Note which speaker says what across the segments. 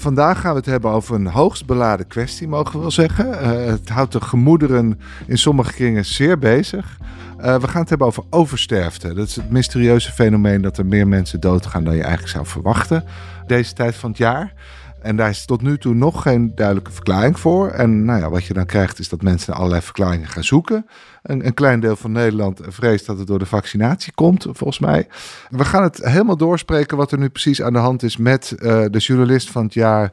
Speaker 1: Vandaag gaan we het hebben over een hoogst beladen kwestie, mogen we wel zeggen. Uh, het houdt de gemoederen in sommige kringen zeer bezig. Uh, we gaan het hebben over oversterfte. Dat is het mysterieuze fenomeen dat er meer mensen doodgaan dan je eigenlijk zou verwachten deze tijd van het jaar. En daar is tot nu toe nog geen duidelijke verklaring voor. En nou ja, wat je dan krijgt is dat mensen allerlei verklaringen gaan zoeken. Een, een, klein deel van Nederland vreest dat het door de vaccinatie komt, volgens mij. We gaan het helemaal doorspreken wat er nu precies aan de hand is met uh, de journalist van het jaar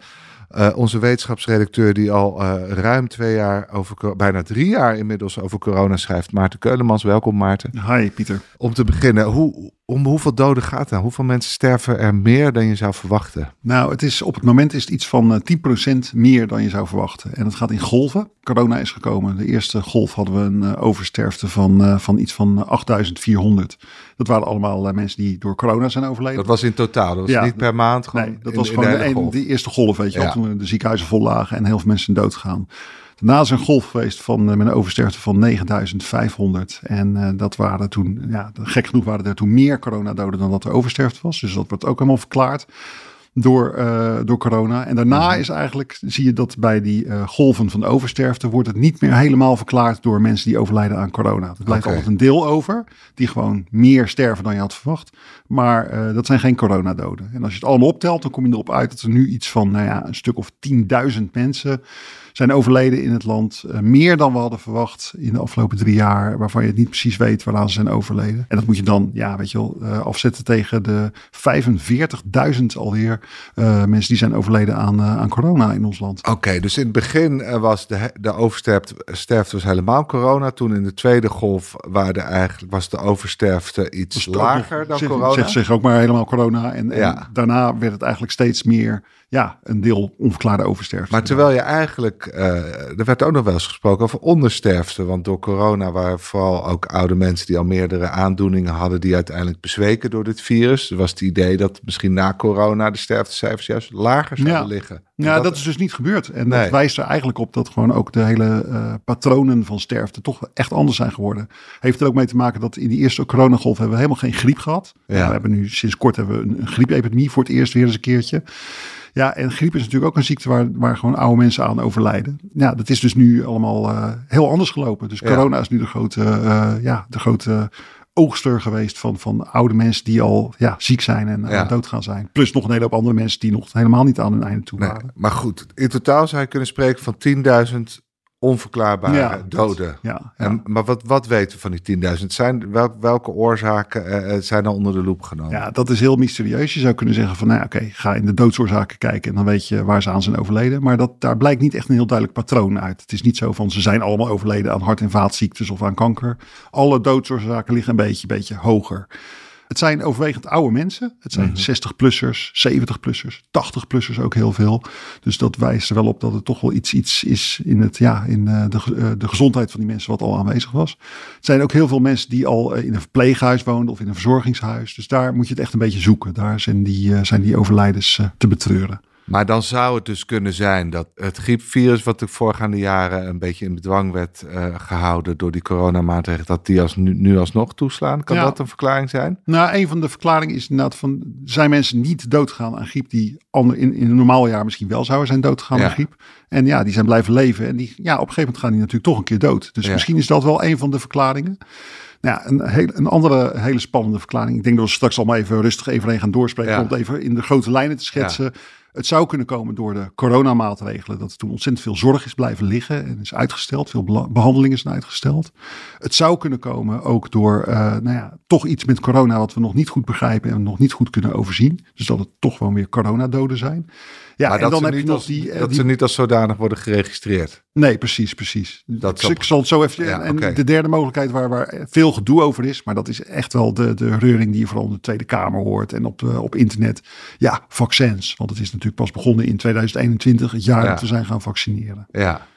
Speaker 1: uh, onze wetenschapsredacteur die al uh, ruim twee jaar, over, bijna drie jaar inmiddels over corona schrijft. Maarten Keulemans, welkom Maarten.
Speaker 2: Hi Pieter.
Speaker 1: Om te beginnen, hoe, om hoeveel doden gaat het? Nou? Hoeveel mensen sterven er meer dan je zou verwachten?
Speaker 2: Nou, het is, op het moment is het iets van 10% eh, meer dan je zou verwachten. En het gaat in golven. Corona is gekomen. De eerste golf hadden we een oversterfte van, van iets van 8400. Dat waren allemaal mensen die door corona zijn overleden.
Speaker 1: Dat was in totaal, dat was niet per maand?
Speaker 2: Gewoon nee, dat was gewoon de, de, de, eerste golf, weet je ja. Toen de ziekenhuizen vol lagen en heel veel mensen doodgaan. Daarna is een golf geweest van, met een oversterfte van 9500. En uh, dat waren toen, ja, gek genoeg waren er toen meer coronadoden dan dat er oversterfte was. Dus dat wordt ook helemaal verklaard door, uh, door corona. En daarna is eigenlijk, zie je dat bij die uh, golven van oversterfte, wordt het niet meer helemaal verklaard door mensen die overlijden aan corona. Er blijft okay. altijd een deel over, die gewoon meer sterven dan je had verwacht. Maar uh, dat zijn geen coronadoden. En als je het allemaal optelt, dan kom je erop uit dat er nu iets van, nou ja, een stuk of 10.000 mensen zijn overleden in het land. Uh, meer dan we hadden verwacht in de afgelopen drie jaar, waarvan je het niet precies weet waaraan ze zijn overleden. En dat moet je dan, ja, weet je wel, uh, afzetten tegen de 45.000 alweer uh, mensen die zijn overleden aan, aan corona in ons land.
Speaker 1: Oké, okay, dus in het begin was de, de oversterfte was helemaal corona. Toen in de tweede golf waren eigenlijk, was de oversterfte iets lager dan
Speaker 2: zeg,
Speaker 1: corona.
Speaker 2: Zegt zich ook maar helemaal corona. En, ja. en daarna werd het eigenlijk steeds meer ja, een deel onverklaarde oversterfte.
Speaker 1: Maar terwijl je eigenlijk, uh, er werd ook nog wel eens gesproken over ondersterfte. Want door corona waren vooral ook oude mensen die al meerdere aandoeningen hadden, die uiteindelijk bezweken door dit virus. Er was het idee dat misschien na corona de sterftecijfers juist lager zouden
Speaker 2: ja.
Speaker 1: liggen.
Speaker 2: Ja, dat, dat, is dus niet gebeurd. En nee. dat wijst er eigenlijk op dat gewoon ook de hele uh, patronen van sterfte toch echt anders zijn geworden. Heeft er ook mee te maken dat in die eerste coronagolf hebben we helemaal geen griep gehad. Ja. We hebben nu sinds kort hebben we een, een griepepidemie voor het eerst weer eens een keertje. Ja, en griep is natuurlijk ook een ziekte waar, waar gewoon oude mensen aan overlijden. Ja, dat is dus nu allemaal uh, heel anders gelopen. Dus corona ja. is nu de grote, uh, ja, de grote oogster geweest van, van oude mensen die al ja, ziek zijn en ja. dood gaan zijn. Plus nog een hele hoop andere mensen die nog helemaal niet aan hun einde toe waren. Nee,
Speaker 1: maar goed, in totaal zou je kunnen spreken van 10.000 onverklaarbare ja, doden. Ja, ja. En, maar wat, wat weten we van die 10.000? Zijn, wel, welke oorzaken uh, zijn er onder de loep genomen?
Speaker 2: Ja, dat is heel mysterieus. Je zou kunnen zeggen van, nou oké, okay, ga in de doodsoorzaken kijken en dan weet je waar ze aan zijn overleden. Maar dat, daar blijkt niet echt een heel duidelijk patroon uit. Het is niet zo van, ze zijn allemaal overleden aan hart- en vaatziektes of aan kanker. Alle doodsoorzaken liggen een beetje, beetje hoger. Het zijn overwegend oude mensen. Het zijn mm -hmm. 60-plussers, 70-plussers, 80-plussers ook heel veel. Dus dat wijst er wel op dat het toch wel iets, iets is in, het, ja, in uh, de, uh, de gezondheid van die mensen wat al aanwezig was. Het zijn ook heel veel mensen die al uh, in een verpleeghuis woonden of in een verzorgingshuis. Dus daar moet je het echt een beetje zoeken. Daar zijn die, zijn die overlijdens te betreuren.
Speaker 1: Maar dan zou het dus kunnen zijn dat het griepvirus, wat de voorgaande jaren een beetje in bedwang werd uh, gehouden door die coronamaatregelen, dat die als nu, nu alsnog toeslaan. Kan ja. dat een verklaring zijn?
Speaker 2: Nou, een van de verklaringen is inderdaad van, zijn mensen niet doodgegaan aan griep die ander, in, in een normaal jaar misschien wel zouden zijn doodgegaan ja. aan griep. En ja, die zijn blijven leven en die, ja, op een gegeven moment gaan die natuurlijk toch een keer dood. Dus ja. misschien is dat wel een van de verklaringen. Nou ja, een, heel, een andere hele spannende verklaring. Ik denk dat we straks allemaal even rustig even gaan doorspreken. Om het even in de grote lijnen te schetsen. Het zou kunnen komen door de coronamaatregelen. Dat er toen ontzettend veel zorg is blijven liggen en is uitgesteld. Veel behandelingen zijn uitgesteld. Het zou kunnen komen ook door uh, nou ja, toch iets met corona wat we nog niet goed begrijpen en nog niet goed kunnen overzien. Dus dat het toch gewoon weer coronadoden zijn. Ja,
Speaker 1: maar
Speaker 2: en
Speaker 1: dan heb je nog die. Dat die... ze niet als zodanig worden geregistreerd.
Speaker 2: Nee, precies, precies. Dat ik, ik zal het zo even. Ja, en okay. de derde mogelijkheid waar, waar veel gedoe over is, maar dat is echt wel de, de reuring die je vooral in de Tweede Kamer hoort en op, de, op internet. Ja, vaccins. Want het is natuurlijk pas begonnen in 2021, het jaar ja. dat we zijn gaan vaccineren.
Speaker 1: Ja.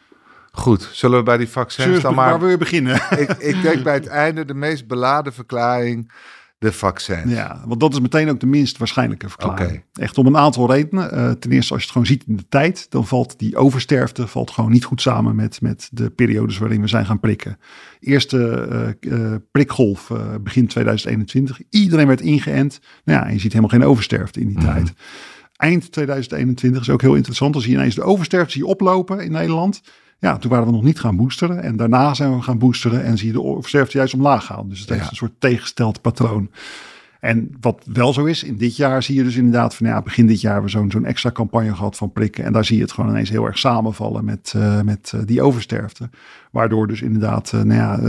Speaker 1: Goed, zullen we bij die vaccins dan maar...
Speaker 2: Waar wil je beginnen?
Speaker 1: ik, ik denk bij het einde de meest beladen verklaring de vaccins.
Speaker 2: Ja, want dat is meteen ook de minst waarschijnlijke verklaring. Echt om een aantal redenen. Uh, ten eerste, als je het gewoon ziet in de tijd, dan valt die oversterfte valt gewoon niet goed samen met, met de periodes waarin we zijn gaan prikken. Eerste uh, prikgolf begin 2021. Iedereen werd ingeënt. Nou ja, en je ziet helemaal geen oversterfte in die mhm. tijd. Eind 2021 is ook heel interessant. Dan zie je ineens de oversterfte zie oplopen in Nederland. Ja, toen waren we nog niet gaan boosteren. En daarna zijn we gaan boosteren en zie je de oversterfte juist omlaag gaan. Dus het heeft een soort tegengesteld patroon. En wat wel zo is, in dit jaar zie je dus inderdaad van ja, begin dit jaar hebben we zo'n zo'n extra campagne gehad van prikken. En daar zie je het gewoon ineens heel erg samenvallen met, uh, met uh, die oversterfte. Waardoor dus inderdaad, uh, nou ja,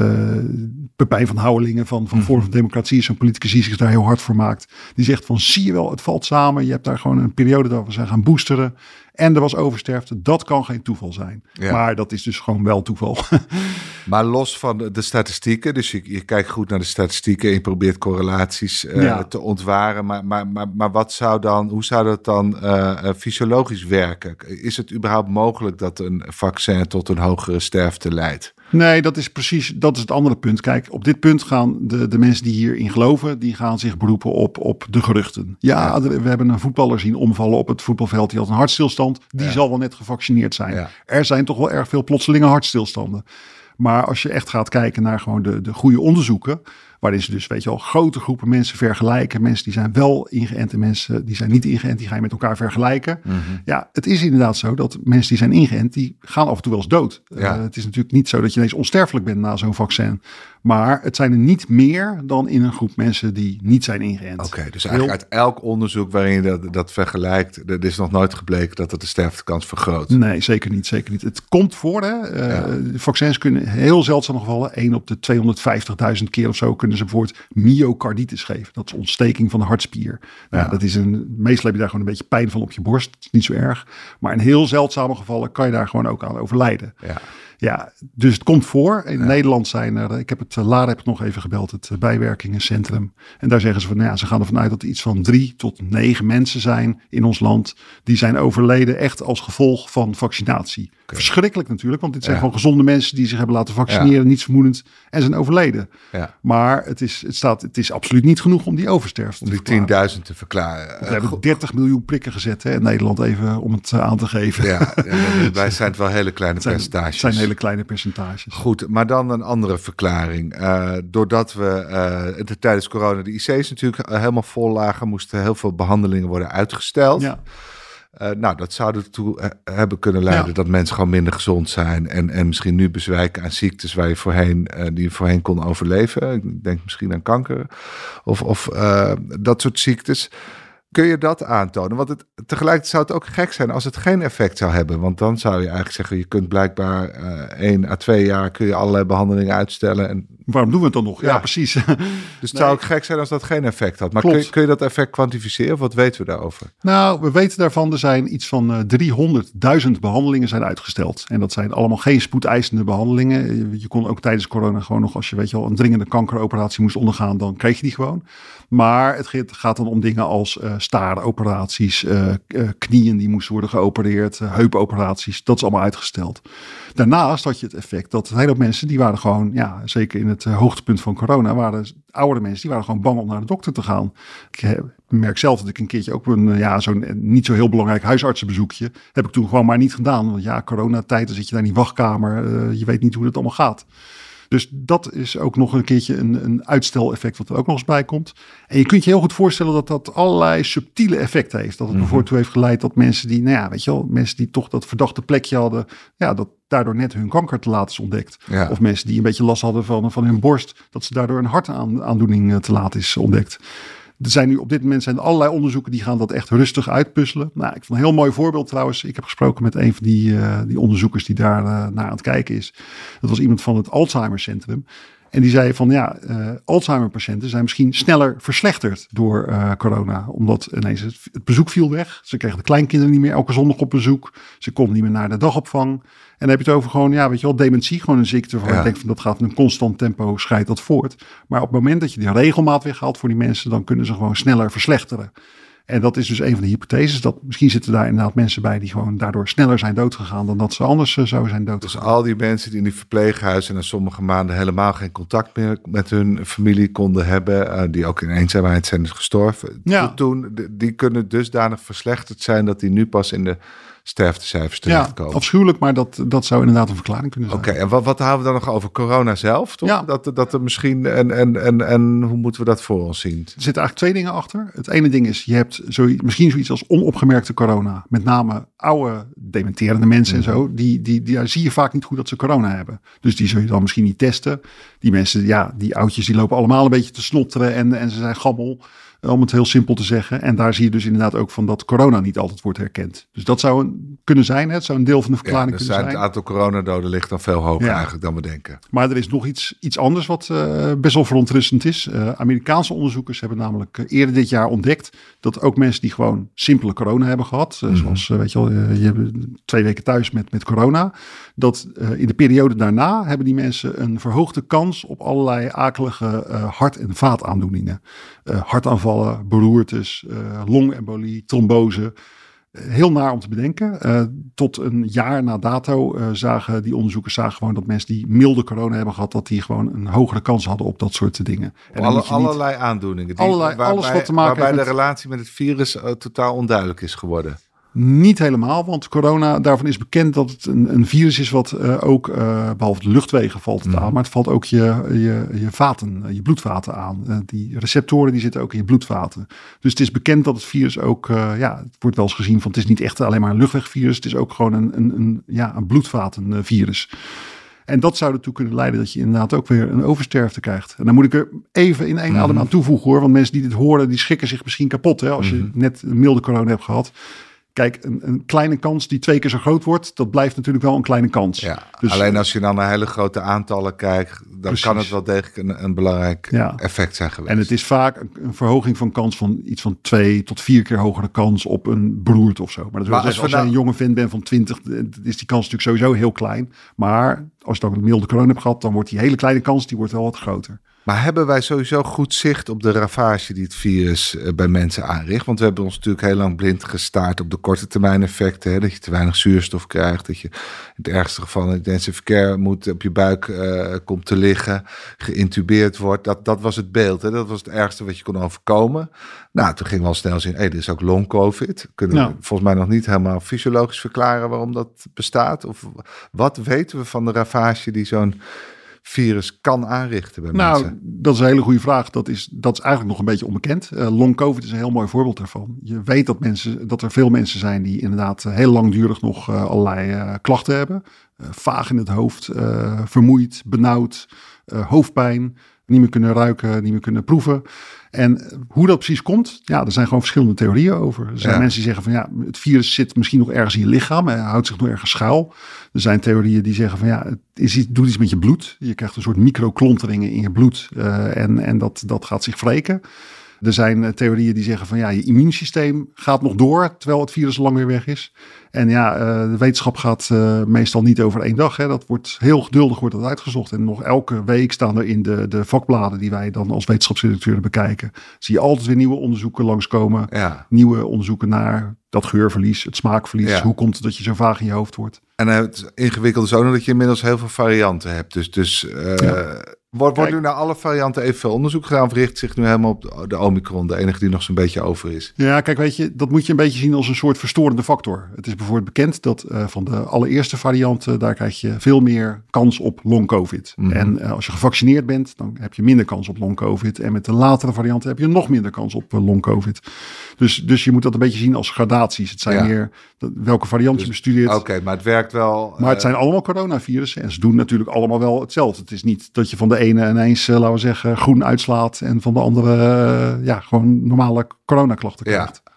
Speaker 2: Pepijn van Houwelingen van, van Vorm van Democratie, zo'n politicus die zich daar heel hard voor maakt. Die zegt van zie je wel, het valt samen. Je hebt daar gewoon een periode dat we zijn gaan boosteren. En er was oversterfte. Dat kan geen toeval zijn. Maar dat is dus gewoon wel toeval.
Speaker 1: maar los van de, statistieken, dus je, je, kijkt goed naar de statistieken en je probeert correlaties uh, te ontwaren. Maar, maar, maar, maar wat zou dan, hoe zou dat dan uh, fysiologisch werken? Is het überhaupt mogelijk dat een vaccin tot een hogere sterfte leidt?
Speaker 2: Nee, dat is precies dat is het andere punt. Kijk, op dit punt gaan de, de mensen die hierin geloven, die gaan zich beroepen op, op de geruchten. Ja, we hebben een voetballer zien omvallen op het voetbalveld. Die had een hartstilstand. Die zal wel net gevaccineerd zijn. Er zijn toch wel erg veel plotselinge hartstilstanden. Maar als je echt gaat kijken naar gewoon de, de goede onderzoeken, Waarin ze dus, weet je wel, grote groepen mensen vergelijken. Mensen die zijn wel ingeënt en mensen die zijn niet ingeënt, die ga je met elkaar vergelijken. Mhm. Ja, het is inderdaad zo dat mensen die zijn ingeënt, die gaan af en toe wel eens dood. Ja. Uh, het is natuurlijk niet zo dat je ineens onsterfelijk bent na zo'n vaccin. Maar het zijn er niet meer dan in een groep mensen die niet zijn ingeënt.
Speaker 1: Oké, dus eigenlijk uit elk onderzoek waarin je dat, dat vergelijkt, er is nog nooit gebleken dat het de sterftekans vergroot.
Speaker 2: Nee, zeker niet. Zeker niet. Het komt voor. Hè. Uh, Vaccins kunnen heel zeldzaam gevallen, 1 op de 250.000 keer of zo, kunnen ze bijvoorbeeld myocarditis geven. Dat is ontsteking van de hartspier. Nou, ja. dat is een, meestal heb je daar gewoon een beetje pijn van op je borst. Dat is niet zo erg. Maar in heel zeldzame gevallen kan je daar gewoon ook aan overlijden. Ja. Ja, dus het komt voor. In Nederland zijn er, ik heb het, Lara heb het nog even gebeld, het bijwerkingencentrum. En daar zeggen ze van, nou ja, ze gaan ervan uit dat er iets van drie tot negen mensen zijn in ons land. Die zijn overleden echt als gevolg van vaccinatie. Verschrikkelijk natuurlijk, want dit zijn gewoon gezonde mensen die zich hebben laten vaccineren, ja. niets vermoedend, en zijn overleden. Ja. Maar het is, het, staat, het is absoluut niet genoeg om die oversterfte
Speaker 1: om die 10.000 te verklaren.
Speaker 2: We hebben 30 miljoen prikken gezet hè, in Nederland, even om het eh, aan te geven.
Speaker 1: Ja, wij zijn het wel hele kleine percentages.
Speaker 2: Hele kleine percentages.
Speaker 1: Goed, maar dan een andere verklaring. Uh, doordat we uh, tijdens corona de IC's natuurlijk helemaal vol lagen, moesten heel veel behandelingen worden uitgesteld. Ja. Uh, nou, dat zou ertoe hebben kunnen leiden dat mensen gewoon minder gezond zijn. En, en misschien nu bezwijken aan ziektes waar je voorheen, uh, die je voorheen kon overleven. Ik denk misschien aan kanker of, of uh, dat soort ziektes. Kun je dat aantonen? Want het, tegelijkertijd zou het ook gek zijn als het geen effect zou hebben. Want dan zou je eigenlijk zeggen, je kunt blijkbaar uh, één à twee jaar kun je allerlei behandelingen uitstellen. En
Speaker 2: waarom doen we het dan nog? Ja, precies. Dus
Speaker 1: het zou ook gek zijn als dat geen effect had. Maar kun je, kun je, dat effect kwantificeren? Wat weten we daarover?
Speaker 2: Nou, we weten daarvan, er zijn iets van uh, eh, 300.000 behandelingen zijn uitgesteld. En dat zijn allemaal geen spoedeisende behandelingen. Je kon ook tijdens corona gewoon nog, als je weet je wel, een dringende kankeroperatie moest ondergaan, dan kreeg je die gewoon. Maar het gaat dan om dingen als uh, staaroperaties, uh, knieën die moesten worden geopereerd, heupoperaties. Dat is allemaal uitgesteld. Daarnaast had je het effect dat een hele mensen die waren gewoon, ja, zeker in het hoogtepunt van corona, waren oudere mensen die waren gewoon bang om naar de dokter te gaan. Ik merk zelf dat ik een keertje ook een, ja, zo'n niet zo heel belangrijk huisartsenbezoekje heb ik toen gewoon maar niet gedaan. Want ja, coronatijd, dan zit je daar in die wachtkamer, je weet niet hoe het allemaal gaat. Dus dat is ook nog een keertje een, een uitsteleffect wat er ook nog eens bij komt. En je kunt je heel goed voorstellen dat dat allerlei subtiele effecten heeft. Dat het mm bijvoorbeeld toe heeft geleid dat mensen die, nou ja, weet je wel, mensen die toch dat verdachte plekje hadden, ja, dat daardoor net hun kanker te laat is ontdekt. Of mensen die een beetje last hadden van, van hun borst, dat ze daardoor een hartaandoening eh, te laat is ontdekt. Er zijn nu op dit moment zijn er allerlei onderzoeken die gaan dat echt rustig uitpuzzelen. Nou, ik vond een heel mooi voorbeeld trouwens. Ik heb gesproken met een van die, uh, die onderzoekers die daar uh, naar aan het kijken is. Dat was iemand van het Alzheimer Centrum. En die zei van ja, uh, Alzheimer-patiënten zijn misschien sneller verslechterd door uh, corona. Omdat ineens het, het, bezoek viel weg. Ze kregen de kleinkinderen niet meer elke zondag op bezoek. Ze konden niet meer naar de dagopvang. En dan heb je het over gewoon, ja, weet je wel, dementie, gewoon een ziekte. Waarvan ja. ik denk van dat gaat in een constant tempo, scheidt dat voort. Maar op het moment dat je die regelmaat weghaalt voor die mensen, dan kunnen ze gewoon sneller verslechteren. En dat is dus een van de hypotheses. Dat misschien zitten daar inderdaad mensen bij die gewoon daardoor sneller zijn doodgegaan dan dat ze anders uh, zouden zijn doodgegaan.
Speaker 1: Dus al die mensen die in die verpleeghuizen na sommige maanden helemaal geen contact meer met hun familie konden hebben, uh, die ook in eenzaamheid zijn gestorven, ja. toen, die kunnen dusdanig verslechterd zijn dat die nu pas in de sterftecijfers terechtkomen.
Speaker 2: Ja, afschuwelijk, maar dat, dat zou inderdaad een verklaring kunnen zijn.
Speaker 1: Oké, en wat, wat houden we dan nog over corona zelf? Toch? Ja. Dat, dat er misschien, en, en, en, en hoe moeten we dat voor ons zien? Er
Speaker 2: zitten eigenlijk twee dingen achter. Het ene ding is, je hebt zo, misschien zoiets als onopgemerkte corona. Met name oude, dementerende mensen en zo. Mhm. Die, die, die, zie je vaak niet goed dat ze corona hebben. Dus die zul je dan misschien niet testen. Die mensen, ja, die oudjes, die lopen allemaal een beetje te snotteren en, en ze zijn gammel. Eh, om het heel simpel te zeggen. En daar zie je dus inderdaad ook van dat corona niet altijd wordt herkend. Dus dat zou een, kunnen zijn. Hè? Het zou een deel van de verklaring kunnen zijn.
Speaker 1: Het aantal coronadoden ligt dan veel hoger eigenlijk dan we denken.
Speaker 2: Maar er is nog iets, iets anders wat uh, best wel verontrustend is. Uh, Amerikaanse onderzoekers hebben namelijk eerder dit jaar ontdekt dat ook mensen die gewoon simpele corona hebben gehad, mm zoals weet je wel, je hebt twee weken thuis met, met corona, dat in de periode daarna hebben die mensen een verhoogde kans op allerlei akelige hart- en vaataandoeningen. hartaanvallen hartaanvallen, beroertes, uh, longembolie, trombose. Eh, heel naar om te bedenken. Uh, tot een jaar na dato uh, zagen die onderzoekers zagen gewoon dat mensen die milde corona hebben gehad, dat die gewoon een hogere kans hadden op dat soort dingen.
Speaker 1: En Alle, allerlei aandoeningen.
Speaker 2: Die, allerlei, waarbij, alles wat te maken
Speaker 1: waarbij heeft de relatie met het virus totaal onduidelijk is geworden.
Speaker 2: Niet helemaal, want corona, daarvan is bekend dat het een, een virus is wat uh, ook, uh, behalve de luchtwegen valt het mhm. aan, maar het valt ook je, je, je vaten, eh, je bloedvaten aan. Uh, die receptoren die zitten ook in je bloedvaten. Dus het is bekend dat het virus ook, ja, het wordt wel eens gezien van het is niet echt alleen maar een luchtwegvirus, het is ook gewoon een, een, een, ja, een bloedvatenvirus. En dat zou ertoe kunnen leiden dat je inderdaad ook weer een oversterfte krijgt. En dan moet ik er even in één adem mhm. aan toevoegen hoor. Want mensen die dit horen, die schrikken zich misschien kapot. Hè, als je mhm. net een milde corona hebt gehad. Kijk, een, een, kleine kans die twee keer zo groot wordt, dat blijft natuurlijk wel een kleine kans.
Speaker 1: Ja, dus, alleen als je dan naar hele grote aantallen kijkt, dan kan het wel degelijk een, een belangrijk effect zijn geweest.
Speaker 2: En het is vaak een, verhoging van kans van iets van twee tot vier keer hogere kans op een beroerte of zo. Maar, dat maar als, als je een jonge vent bent van 20, is die kans natuurlijk sowieso heel klein. Maar als je dan een milde corona hebt gehad, dan wordt die hele kleine kans die wordt wel wat groter.
Speaker 1: Maar hebben wij sowieso goed zicht op de ravage die het virus eh, bij mensen aanricht? Want we hebben ons natuurlijk heel lang blind gestaard op de korte termijn effecten. Hè? Dat je te weinig zuurstof krijgt, dat je in het ergste geval in intensive care moet op je buik uh, komt te liggen, geïntubeerd wordt. Dat, dat was het beeld. Hè? Dat was het ergste wat je kon overkomen. Nou, toen ging we al snel zien, hé, hey, dit is ook long COVID. Kunnen we volgens mij nog niet helemaal fysiologisch verklaren waarom dat bestaat? Of wat weten we van de ravage die zo'n virus kan aanrichten bij
Speaker 2: nou,
Speaker 1: mensen?
Speaker 2: dat is een hele goede vraag. Dat is, dat is eigenlijk nog een beetje onbekend. Uh, long COVID is een heel mooi voorbeeld daarvan. Je weet dat, mensen, dat er veel mensen zijn die inderdaad uh, heel langdurig nog uh, allerlei klachten hebben. vaag in het hoofd, vermoeid, benauwd, hoofdpijn, niet meer kunnen ruiken, niet meer kunnen proeven. En hoe dat precies komt, ja, er zijn gewoon verschillende theorieën over. Er zijn mensen die zeggen van ja, het virus zit misschien nog ergens in je lichaam en houdt zich nog ergens schuil. Er zijn theorieën die zeggen van ja, het is iets, doet iets met je bloed. Je krijgt een soort microklonteringen in je bloed uh, en, en dat, dat gaat zich wreken. Er zijn eh, theorieën die zeggen van ja, je immuunsysteem gaat nog door terwijl het virus lang weer weg is. En ja, uh, de wetenschap gaat uh, meestal niet over één dag. Hè. Dat wordt heel geduldig wordt dat uitgezocht. En nog elke week staan er in de, de vakbladen die wij dan als wetenschapsredacteuren bekijken. Zie je altijd weer nieuwe onderzoeken langskomen. Ja. Nieuwe onderzoeken naar dat geurverlies, het smaakverlies. Ja. Hoe komt het dat je zo vaag in je hoofd wordt?
Speaker 1: En het ingewikkelde is ook nog dat je inmiddels heel veel varianten hebt. Dus, dus uh, ja. Wordt, wordt nu naar alle varianten evenveel onderzoek gedaan of richt zich nu helemaal op de Omicron, de enige die nog zo'n beetje over is?
Speaker 2: Ja, kijk, weet je, dat moet je een beetje zien als een soort verstorende factor. Het is bijvoorbeeld bekend dat uh, van de allereerste varianten, daar krijg je veel meer kans op long-covid. Mm -hmm. En uh, als je gevaccineerd bent, dan heb je minder kans op long-covid. En met de latere varianten heb je nog minder kans op uh, long-covid. Dus, dus je moet dat een beetje zien als gradaties. Het zijn ja. meer welke variant dus, je bestudeert.
Speaker 1: Oké, okay, maar het werkt wel.
Speaker 2: Maar het zijn allemaal coronavirussen en ze doen natuurlijk allemaal wel hetzelfde. Het is niet dat je van de ene ineens, laten we zeggen, groen uitslaat en van de andere, ja, gewoon normale coronaklachten krijgt. Ja.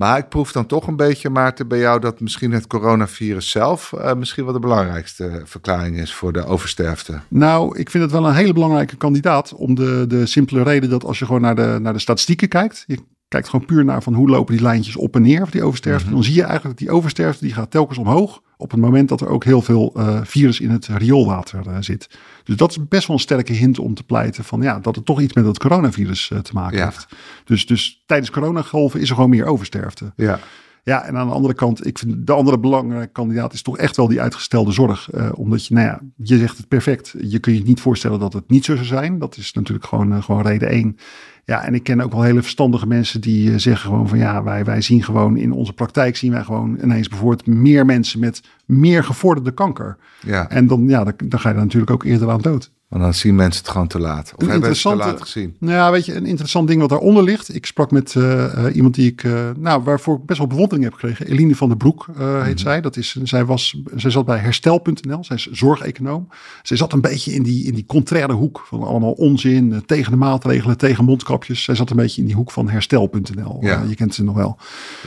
Speaker 1: Maar ik proef dan toch een beetje, Maarten, bij jou dat misschien het coronavirus zelf uh, misschien wel de belangrijkste verklaring is voor de oversterfte.
Speaker 2: Nou, ik vind het wel een hele belangrijke kandidaat om de, de simpele reden dat als je gewoon naar de, naar de statistieken kijkt, kijkt gewoon puur naar van hoe lopen die lijntjes op en neer of die oversterfte, mm -hmm. dan zie je eigenlijk dat die oversterfte die gaat telkens omhoog op het moment dat er ook heel veel virus in het rioolwater zit. Dus dat is best wel een sterke hint om te pleiten van ja, dat het toch iets met het coronavirus te maken heeft. Dus, dus tijdens coronagolven is er gewoon meer oversterfte.
Speaker 1: Ja.
Speaker 2: Ja, en aan de andere kant, ik vind de andere belangrijke kandidaat is toch echt wel die uitgestelde zorg. Uh, omdat je, nou ja, je zegt het perfect. Je kun je niet voorstellen dat het niet zo zou zijn. Dat is natuurlijk gewoon, uh, gewoon reden één. Ja, en ik ken ook wel hele verstandige mensen die uh, zeggen gewoon van ja, wij, wij zien gewoon in onze praktijk zien wij gewoon ineens bijvoorbeeld meer mensen met meer gevorderde kanker.
Speaker 1: Ja.
Speaker 2: En dan, ja, dan, dan ga je er natuurlijk ook eerder aan dood.
Speaker 1: Maar dan zien mensen het gewoon te laat. Of hebben ze het te laat gezien?
Speaker 2: Nou ja, weet je, een interessant ding wat daaronder ligt. Ik sprak met uh, iemand die ik, uh, nou, waarvoor ik best wel bewondering heb gekregen. Eline van der Broek uh, heet mm zij. Dat is, zij, was, zij zat bij herstel.nl. Zij is zorgeconoom. Zij zat een beetje in die, in die contraire hoek van allemaal onzin, tegen de maatregelen, tegen mondkapjes. Zij zat een beetje in die hoek van herstel.nl. Ja. je kent ze nog wel.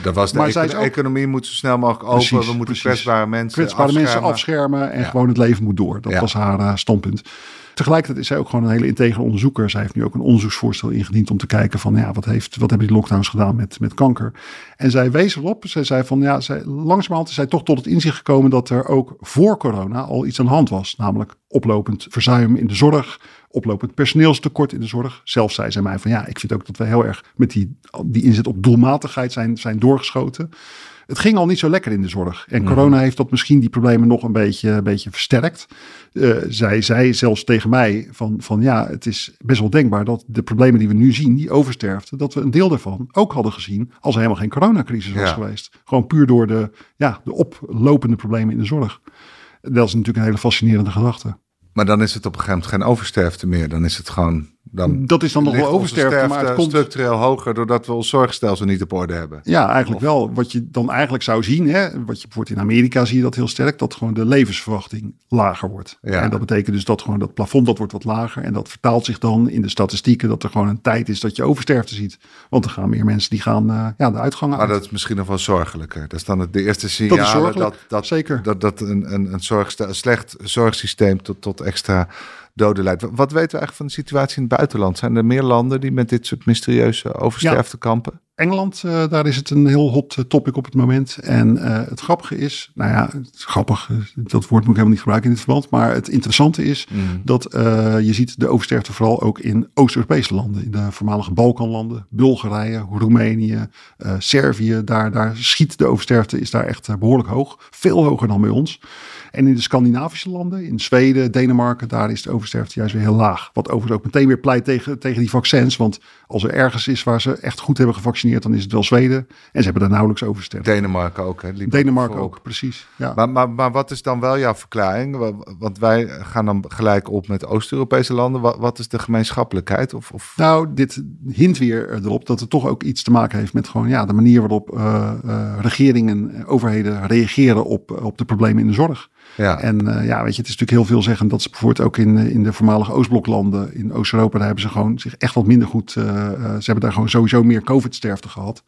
Speaker 1: Dat was de, maar eco ook, economie moet zo snel mogelijk open. Precies, We moeten kwetsbare mensen
Speaker 2: kwetsbare afschermen. mensen afschermen en ja. gewoon het leven moet door. Dat ja. was haar standpunt. Tegelijkertijd is zij ook gewoon een hele integere onderzoeker. Zij heeft nu ook een onderzoeksvoorstel ingediend om te kijken van ja, wat, heeft, wat hebben die lockdowns gedaan met, met kanker. En zij wees erop, zij zei van ja, zij, langzamerhand is zij toch tot het inzicht gekomen dat er ook voor corona al iets aan de hand was. Namelijk oplopend verzuim in de zorg, oplopend personeelstekort in de zorg. Zelf zei zij mij van ja, ik vind ook dat we heel erg met die, die inzet op doelmatigheid zijn, zijn doorgeschoten het ging al niet zo lekker in de zorg. En mhm. corona heeft dat misschien die problemen nog een beetje, een beetje versterkt. Uh, zij zei zelfs tegen mij van, van ja, het is best wel denkbaar dat de problemen die we nu zien, die oversterfte, dat we een deel daarvan ook hadden gezien als er helemaal geen coronacrisis was geweest. Gewoon puur door de, ja, de oplopende problemen in de zorg. Dat is natuurlijk een hele fascinerende gedachte.
Speaker 1: Maar dan is het op een gegeven moment geen oversterfte meer. Dan is het gewoon dan
Speaker 2: dat is dan nog wel oversterfte, maar het komt
Speaker 1: structureel hoger doordat we ons zorgstelsel niet op orde hebben.
Speaker 2: Ja, eigenlijk wel. Wat je dan eigenlijk zou zien, hè, wat je bijvoorbeeld in Amerika zie je dat heel sterk, dat gewoon de levensverwachting lager wordt. Ja. En dat betekent dus dat gewoon dat plafond dat wordt wat lager en dat vertaalt zich dan in de statistieken dat er gewoon een tijd is dat je oversterfte ziet. Want er gaan meer mensen die gaan uh, ja, de uitgangen.
Speaker 1: Maar dat is misschien nog wel zorgelijker. Dat is dan het de eerste signaal dat, dat, dat,
Speaker 2: Zeker.
Speaker 1: dat, dat een, een, een, zorg, een slecht zorgsysteem tot, tot extra doden leidt. Wat weten we eigenlijk van de situatie in het buitenland? Zijn er meer landen die met dit soort mysterieuze oversterfte kampen?
Speaker 2: Engeland, uh, daar is het een heel hot eh, topic op het moment. En uh, het grappige is, nou ja, het grappig, dat woord moet ik helemaal niet gebruiken in dit verband. Maar het interessante is mm. dat je ziet de oversterfte vooral ook in Oost-Europese landen. In de voormalige Balkanlanden, Bulgarije, Roemenië, Servië. Daar, daar schiet de oversterfte, is daar echt behoorlijk hoog. Veel hoger dan bij ons. En in de Scandinavische landen, in Zweden, Denemarken, daar is de oversterfte juist weer heel laag. Wat overigens ook meteen weer pleit tegen, tegen die vaccins. Want als er ergens is waar ze echt goed hebben gevaccineerd, dan is het wel Zweden. En ze hebben daar nauwelijks oversterfte.
Speaker 1: Denemarken ook. Hè?
Speaker 2: Denemarken ook, precies. Ja.
Speaker 1: Maar, maar, maar wat is dan wel jouw verklaring? Want wij gaan dan gelijk op met Oost-Europese landen. Wat, wat, is de gemeenschappelijkheid? Of, of...
Speaker 2: Nou, dit hint weer erop dat het toch ook iets te maken heeft met gewoon ja, de manier waarop uh, uh, regeringen, overheden reageren op, op de problemen in de zorg.
Speaker 1: Ja.
Speaker 2: En uh, ja, weet je, het is natuurlijk heel veel zeggen dat ze bijvoorbeeld ook in, in de voormalige Oostbloklanden, in Oost-Europa, daar hebben ze gewoon zich echt wat minder goed, uh, ze hebben daar gewoon sowieso meer COVID-sterfte gehad.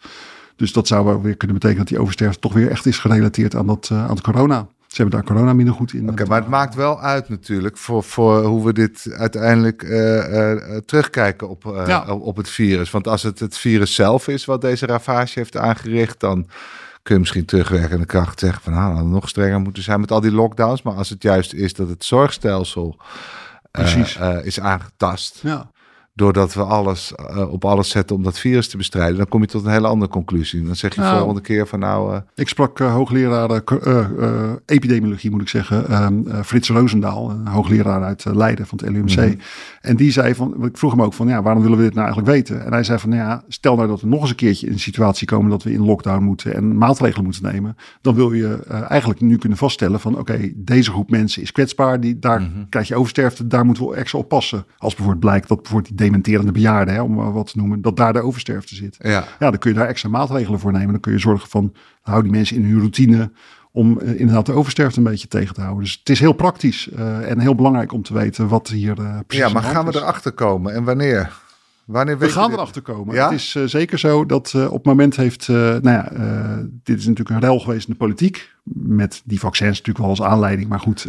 Speaker 2: Dus dat zou wel weer kunnen betekenen dat die oversterfte toch weer echt is gerelateerd aan, dat, aan het corona. Ze hebben daar corona minder goed in.
Speaker 1: Oké, maar het maakt wel uit natuurlijk voor, voor hoe we dit uiteindelijk terugkijken op, ja. op het virus. Want als het het virus zelf is wat deze ravage heeft aangericht, dan kun je misschien terugwerkende kracht zeggen van nou, nog strenger moeten zijn met al die lockdowns. Maar als het juist is dat het zorgstelsel uh, is aangetast.
Speaker 2: Ja
Speaker 1: doordat we alles uh, op alles zetten om dat virus te bestrijden, dan kom je tot een hele andere conclusie. Dan zeg je nou, volgende keer van nou. Uh...
Speaker 2: Ik sprak uh, hoogleraar epidemiologie, moet ik zeggen, ehm, Frits Roosendaal, een hoogleraar uit Leiden van het LUMC. Mm En die zei van, ik vroeg hem ook van, ja, waarom willen we dit nou eigenlijk weten? En hij zei van, nou ja, stel nou dat we nog eens een keertje in een situatie komen dat we in lockdown moeten en maatregelen moeten nemen, dan wil je eigenlijk nu kunnen vaststellen van, oké, deze groep mensen is kwetsbaar, die, daar mm -hmm. krijg je oversterfte, daar moeten we extra op passen. Als bijvoorbeeld blijkt dat bijvoorbeeld die dementerende bejaarden, hè, om wat te noemen, dat daar de oversterfte zit.
Speaker 1: Ja.
Speaker 2: ja, dan kun je daar extra maatregelen voor nemen. Dan kun je zorgen van, hou die mensen in hun routine om uh, inderdaad de oversterfte een beetje tegen te houden. Dus het is heel praktisch uh, en heel belangrijk om te weten wat hier uh, precies
Speaker 1: Ja, maar gaan we erachter komen en wanneer? Wanneer
Speaker 2: we gaan erachter komen. Ja? Het is zeker zo dat op het moment heeft, nou ja, dit is natuurlijk een rel geweest in de politiek met die vaccins natuurlijk wel als aanleiding, maar goed.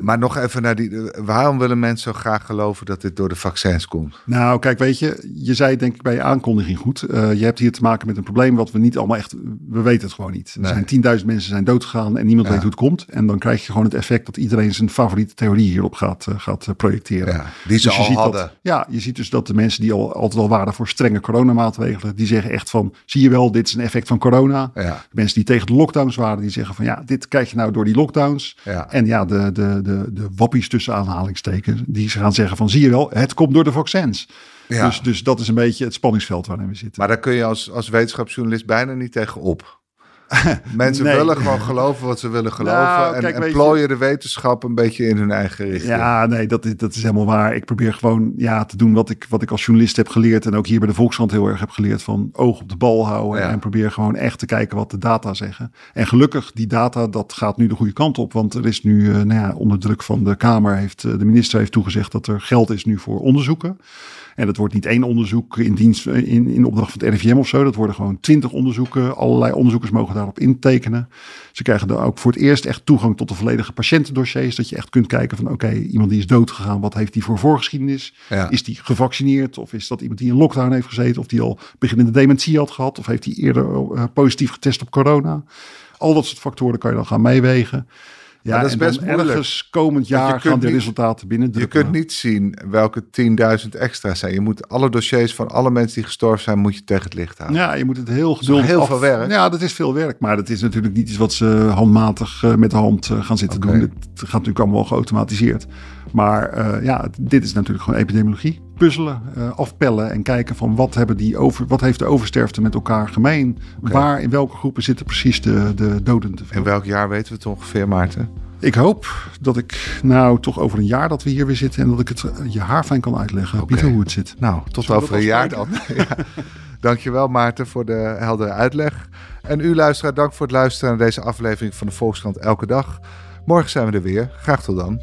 Speaker 1: Maar nog even naar die. Waarom willen mensen zo graag geloven dat dit door de vaccins komt?
Speaker 2: Nou, kijk, weet je, je zei denk ik bij je aankondiging goed. Je hebt hier te maken met een probleem wat we niet allemaal echt. We weten het gewoon niet. Er zijn 10.000 mensen zijn doodgegaan en niemand weet hoe het komt. En dan krijg je gewoon het effect dat iedereen zijn favoriete theorie hierop gaat, gaat projecteren. Ja,
Speaker 1: die ze dus al hadden.
Speaker 2: Dat, ja, je ziet dus dat de mensen die al altijd al waren voor strenge coronamaatregelen, die zeggen echt van, zie je wel, dit is een effect van corona. Ja. Mensen die tegen de lockdowns waren, die zeggen van, ja, dit krijg je nou door die lockdowns. Ja. En ja, de, de, de, de wappies tussen aanhalingstekens, die gaan zeggen van zie je wel, het komt door de vaccins. Ja. Dus, dus dat is een beetje het spanningsveld waarin we zitten.
Speaker 1: Maar daar kun je als, als wetenschapsjournalist bijna niet tegen op. Mensen willen gewoon geloven wat ze willen geloven. Nou, en, en plooien de wetenschap een beetje in hun eigen richting.
Speaker 2: Ja, nee, dat is, dat is helemaal waar. Ik probeer gewoon ja, te doen wat ik, wat ik als journalist heb geleerd. En ook hier bij de Volkskrant heel erg heb geleerd. Van oog op de bal houden. En probeer gewoon echt te kijken wat de data zeggen. En gelukkig, die data, dat gaat nu de goede kant op. Want er is nu, uh, nou ja, onder druk van de Kamer, heeft uh, de minister heeft toegezegd dat er geld is nu voor onderzoeken. En dat wordt niet één onderzoek in dienst in, in opdracht van het RIVM of zo. Dat worden gewoon twintig onderzoeken. Allerlei onderzoekers mogen daarop intekenen. Ze krijgen dan ook voor het eerst echt toegang tot de volledige patiëntendossiers. Dat je echt kunt kijken van oké, iemand die is doodgegaan, wat heeft die voor voorgeschiedenis? Is die gevaccineerd? Of is dat iemand die in lockdown heeft gezeten? Of die al beginnende dementie had gehad? Of heeft hij eerder uh, positief getest op corona? Al dat soort factoren kan je dan gaan meewegen.
Speaker 1: Ja, dat is best moeilijk.
Speaker 2: Ergens komend jaar gaan de resultaten binnen.
Speaker 1: Je kunt niet zien welke 10.000 extra zijn. Je moet alle dossiers van alle mensen die gestorven zijn, moet je tegen het licht houden.
Speaker 2: Ja, je moet het heel geduldig
Speaker 1: heel veel werk.
Speaker 2: Ja, dat is veel werk. Maar dat is natuurlijk niet iets wat ze handmatig uh, met de hand uh, gaan zitten doen. Het gaat natuurlijk allemaal geautomatiseerd. Maar uh, ja, dit is natuurlijk gewoon epidemiologie. Puzzelen, afpellen en kijken van wat, hebben die over, wat heeft de oversterfte met elkaar gemeen? Waar, in welke groepen zitten precies de, de doden te veel?
Speaker 1: In welk jaar weten we het ongeveer, Maarten?
Speaker 2: Ik hoop dat ik nou toch over een jaar dat we hier weer zitten en dat ik het je haar fijn kan uitleggen. Okay. Pieter, hoe het zit.
Speaker 1: Nou, tot over een jaar dan. ja. Dankjewel Maarten voor de heldere uitleg. En u luisteraar, dank voor het luisteren naar deze aflevering van de Volkskrant Elke Dag. Morgen zijn we er weer. Graag tot dan.